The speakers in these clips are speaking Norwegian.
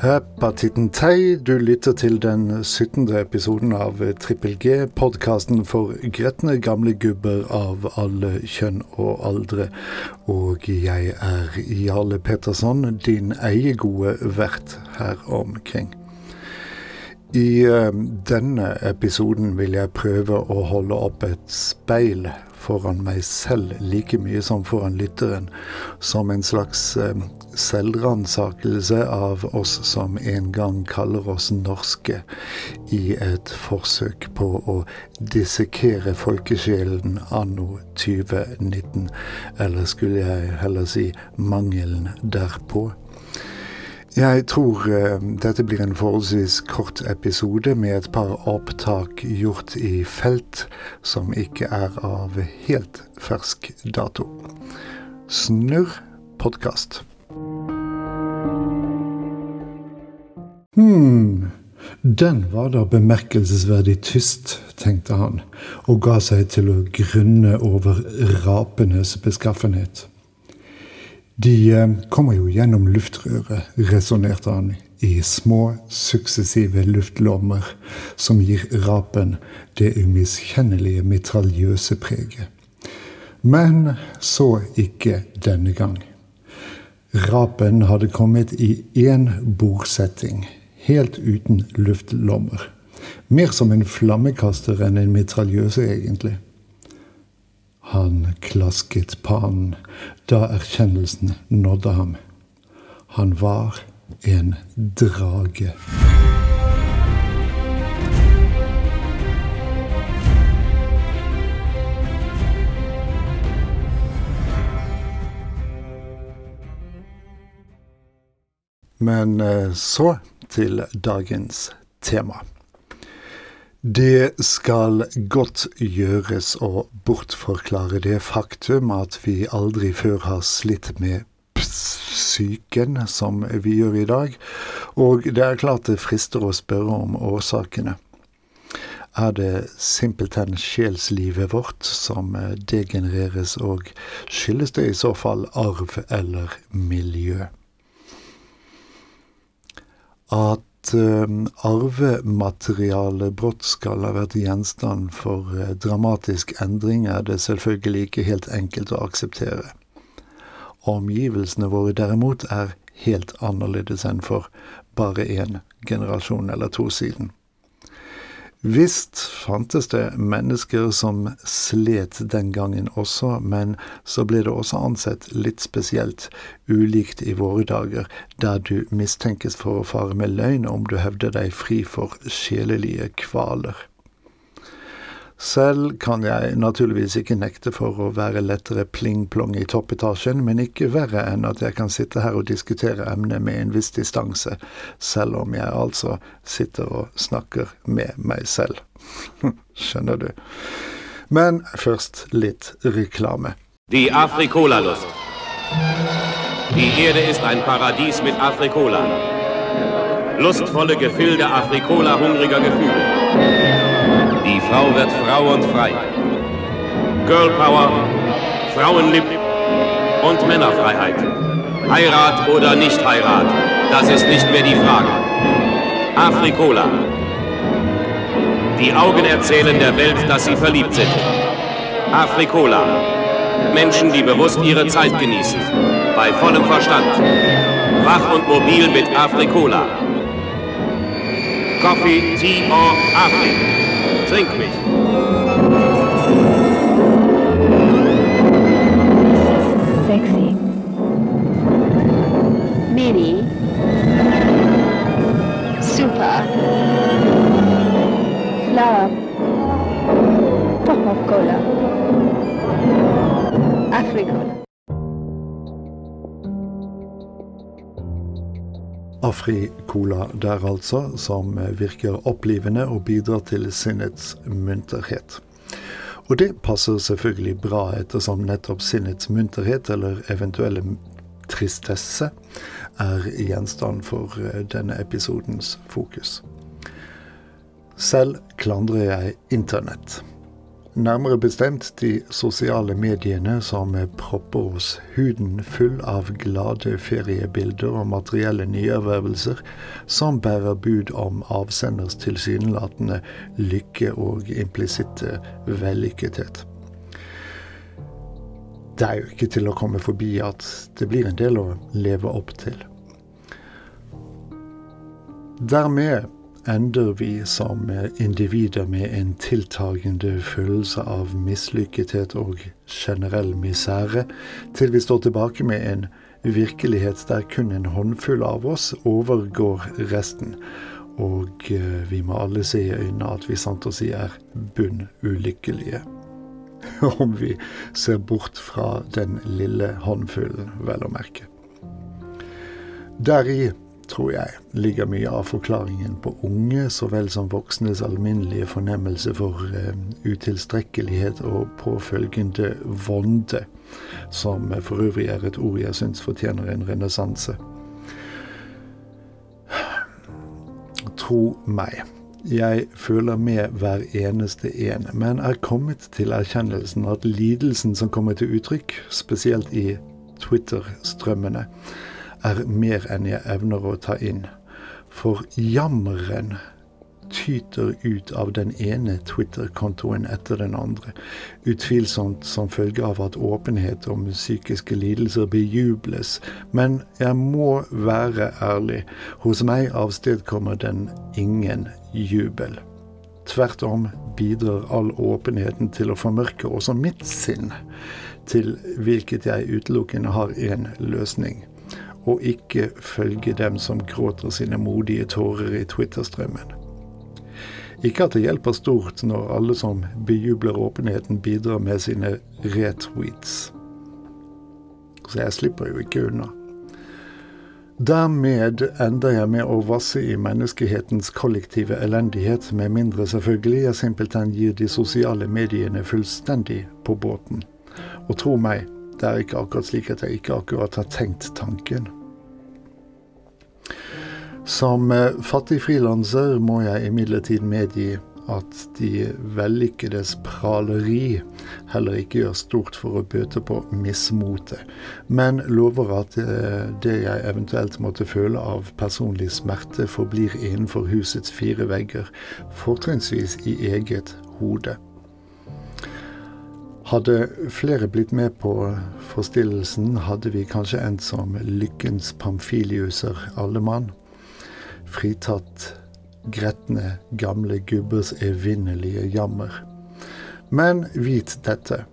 Hepatitten Tei, du lytter til den 17. episoden av Trippel G, podkasten for gretne gamle gubber av alle kjønn og aldre. Og jeg er Jarle Petterson, din eie gode vert her omkring. I uh, denne episoden vil jeg prøve å holde opp et speil foran meg selv like mye som foran lytteren, som en slags uh, selvransakelse av oss som en gang kaller oss norske, i et forsøk på å dissekere folkesjelen anno 2019, eller skulle jeg heller si mangelen derpå. Jeg tror uh, dette blir en forholdsvis kort episode med et par opptak gjort i felt som ikke er av helt fersk dato. Snurr podkast. Hm, den var da bemerkelsesverdig tyst, tenkte han, og ga seg til å grunne over rapenes beskaffenhet. De eh, kommer jo gjennom luftrøret, resonnerte han, i små, suksessive luftlommer som gir rapen det umiskjennelige mitraljøse preget. Men så ikke denne gang. Rapen hadde kommet i én bordsetting, helt uten luftlommer. Mer som en flammekaster enn en mitraljøse, egentlig. Han klasket pannen da erkjennelsen nådde ham. Han var en drage. Men eh, så til dagens tema. Det skal godt gjøres å bortforklare det faktum at vi aldri før har slitt med psyken som vi gjør i dag, og det er klart det frister å spørre om årsakene. Er det simpelthen sjelslivet vårt som degenereres, og skyldes det i så fall arv eller miljø? At uh, arvematerialet brått skal ha vært gjenstand for uh, dramatisk endring, er det selvfølgelig ikke helt enkelt å akseptere. Omgivelsene våre derimot er helt annerledes enn for bare én generasjon eller to siden. Visst fantes det mennesker som slet den gangen også, men så ble det også ansett litt spesielt, ulikt i våre dager, der du mistenkes for å fare med løgn om du hevder deg fri for sjelelige kvaler. Selv kan jeg naturligvis ikke nekte for å være lettere pling-plong i toppetasjen, men ikke verre enn at jeg kan sitte her og diskutere emnet med en viss distanse, selv om jeg altså sitter og snakker med meg selv. Skjønner du? Men først litt reklame. Die Afrikola-Lust. Die Erde ist ein Paradies mit Afrikola. Lustvolle Gefilde Afrikola-hungriger Gefühle. Frau wird Frau und frei. Girl Power, Frauenlieb und Männerfreiheit. Heirat oder nicht Heirat, das ist nicht mehr die Frage. Afrikola. Die Augen erzählen der Welt, dass sie verliebt sind. Afrikola. Menschen, die bewusst ihre Zeit genießen. Bei vollem Verstand. Wach und mobil mit Afrikola. Coffee, Tea or Afri. Trink mich. Sexy. Mini. Super. Flower. Pop of cola. Africola. Afri-cola der altså, som virker opplivende og bidrar til sinnets munterhet. Og det passer selvfølgelig bra, ettersom nettopp sinnets munterhet, eller eventuelle tristesse, er gjenstand for eh, denne episodens fokus. Selv klandrer jeg Internett. Nærmere bestemt de sosiale mediene som propper oss huden full av glade feriebilder og materielle nyervervelser som bærer bud om avsenders tilsynelatende lykke og implisitte vellykkethet. Det er jo ikke til å komme forbi at det blir en del å leve opp til. Dermed ender vi som individer med en tiltagende følelse av mislykkethet og generell misere, til vi står tilbake med en virkelighet der kun en håndfull av oss overgår resten. Og eh, vi må alle se i øynene at vi sant å si er bunn ulykkelige. Om vi ser bort fra den lille håndfullen, vel å merke. Deri tror jeg, ligger mye av forklaringen på unge så vel som voksnes alminnelige fornemmelse for eh, utilstrekkelighet og påfølgende vonde, som for øvrig er et ord jeg syns fortjener en renessanse. Tro meg. Jeg føler med hver eneste en, men er kommet til erkjennelsen at lidelsen som kommer til uttrykk, spesielt i Twitter-strømmene, er mer enn jeg evner å ta inn. For jammeren tyter ut av den ene Twitter-kontoen etter den andre. Utvilsomt som følge av at åpenhet om psykiske lidelser bejubles. Men jeg må være ærlig. Hos meg avstedkommer den ingen jubel. Tvert om bidrar all åpenheten til å formørke også mitt sinn, til hvilket jeg utelukkende har én løsning og ikke følge dem som gråter sine modige tårer i Twitter-strømmen. Ikke at det hjelper stort når alle som bejubler åpenheten, bidrar med sine retweets. Så jeg slipper jo ikke unna. Dermed ender jeg med å vasse i menneskehetens kollektive elendighet, med mindre selvfølgelig jeg simpelthen gir de sosiale mediene fullstendig på båten. Og tro meg, det er ikke akkurat slik at jeg ikke akkurat har tenkt tanken. Som eh, fattig frilanser må jeg imidlertid medgi at de vellykkedes praleri heller ikke gjør stort for å bøte på mismotet, men lover at eh, det jeg eventuelt måtte føle av personlig smerte, forblir innenfor husets fire vegger, fortrinnsvis i eget hode. Hadde flere blitt med på forstillelsen, hadde vi kanskje endt som lykkens pamfiliuser alle mann. Fritatt gretne, gamle gubbers evinnelige jammer. Men vit dette.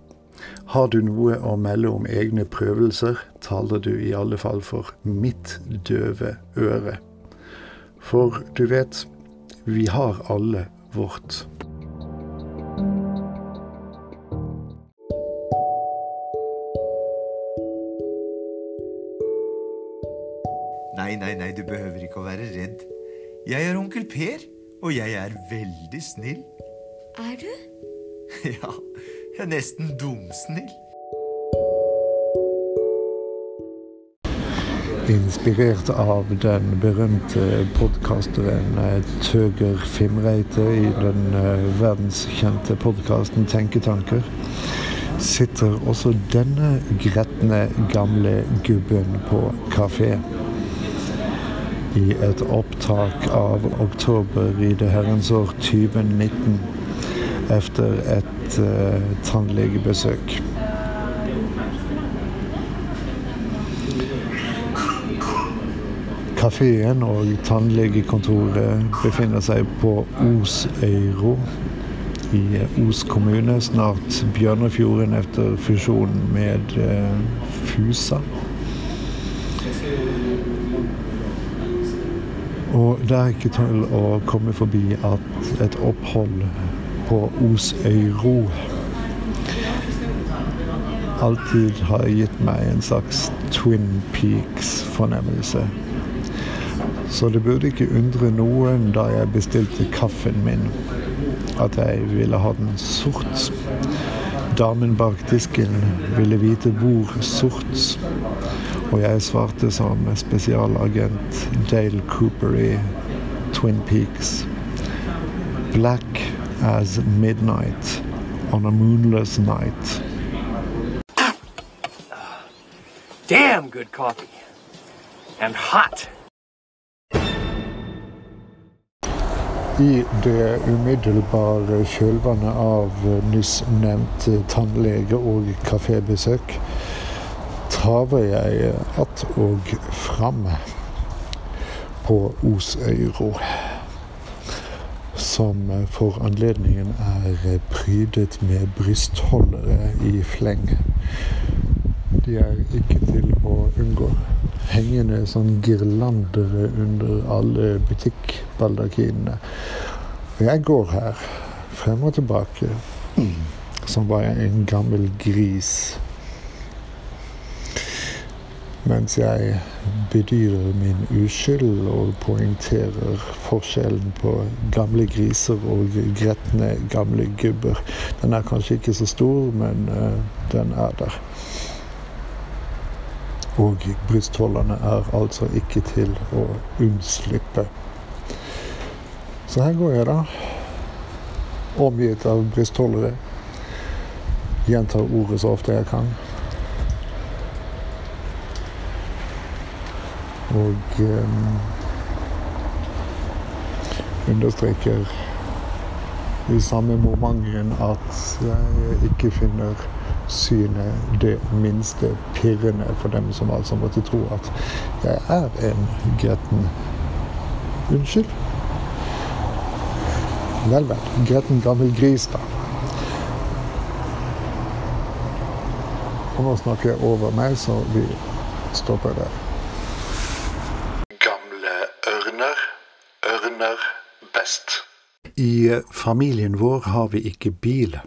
Har du noe å melde om egne prøvelser, taler du i alle fall for mitt døve øre. For du vet, vi har alle vårt. Nei, nei, nei, du behøver ikke å være redd. Jeg er onkel Per, og jeg er veldig snill. Er du? Ja, jeg er nesten dumsnill. Inspirert av den berømte podkasteren eh, Tøger Fimreite i den eh, verdenskjente podkasten Tenketanker, sitter også denne gretne gamle gubben på kafé i et opptak av oktober i det herrens år 2019 efter et uh, tannlegebesøk. Kafeen og tannlegekontoret befinner seg på Osøyro i Os kommune, snart Bjørnefjorden etter fusjonen med uh, Fusa. Og det er ikke til å komme forbi at et opphold på Osøyro alltid har gitt meg en slags Twin Peaks-fornemmelse. Så det burde ikke undre noen da jeg bestilte kaffen min, at jeg ville ha den sort. Damen bak disken ville vite hvor sort og jeg svarte som spesialagent Dale Cooper i Twin Peaks. Black as midnight. on a moonless night. Damn good coffee. And hot. I det umiddelbare kjølvannet av nyss nevnt tannlege- og kafébesøk traver jeg att og fram på Osøyro, som for anledningen er prydet med brystholdere i fleng. De er ikke til å unngå. Hengende sånn girlandere under alle butikkbaldakinene. Og jeg går her frem og tilbake som bare en gammel gris. Mens jeg bedyrer min uskyld og poengterer forskjellen på gamle griser og gretne gamle gubber. Den er kanskje ikke så stor, men eh, den er der. Og brystholderne er altså ikke til å unnslippe. Så her går jeg, da. Omgitt av brystholdere. Gjentar ordet så ofte jeg kan. Og um, understreker i samme momenten at jeg ikke finner synet det minste pirrende for dem som altså måtte tro at jeg er en gretten Unnskyld? Vel, vel. Gretten gammel gris, da. Og nå snakker jeg over meg, så vi stopper der. I familien vår har vi ikke bil.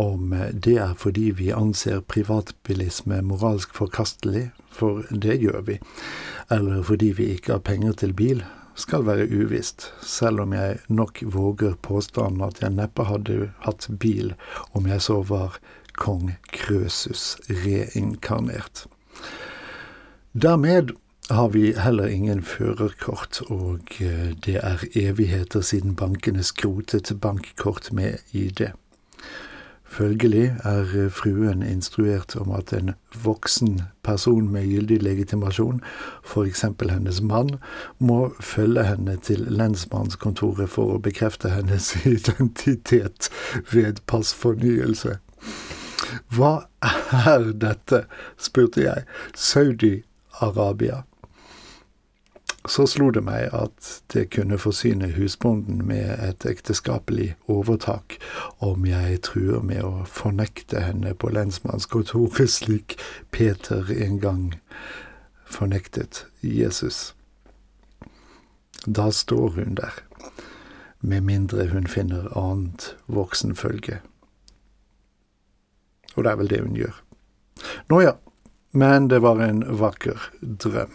Om det er fordi vi anser privatbilisme moralsk forkastelig, for det gjør vi, eller fordi vi ikke har penger til bil, skal være uvisst, selv om jeg nok våger påstanden at jeg neppe hadde hatt bil om jeg så var kong Krøsus reinkarnert. Dermed har vi heller ingen førerkort, og det er evigheter siden bankene skrotet bankkort med ID. Følgelig er fruen instruert om at en voksen person med gyldig legitimasjon, f.eks. hennes mann, må følge henne til lensmannskontoret for å bekrefte hennes identitet ved passfornyelse. Hva er dette, spurte jeg. Saudi-Arabia. Så slo det meg at det kunne forsyne husbonden med et ekteskapelig overtak om jeg truer med å fornekte henne på lensmannskontoret slik Peter en gang fornektet Jesus. Da står hun der, med mindre hun finner annet voksenfølge. Og det er vel det hun gjør. Nå ja, men det var en vakker drøm.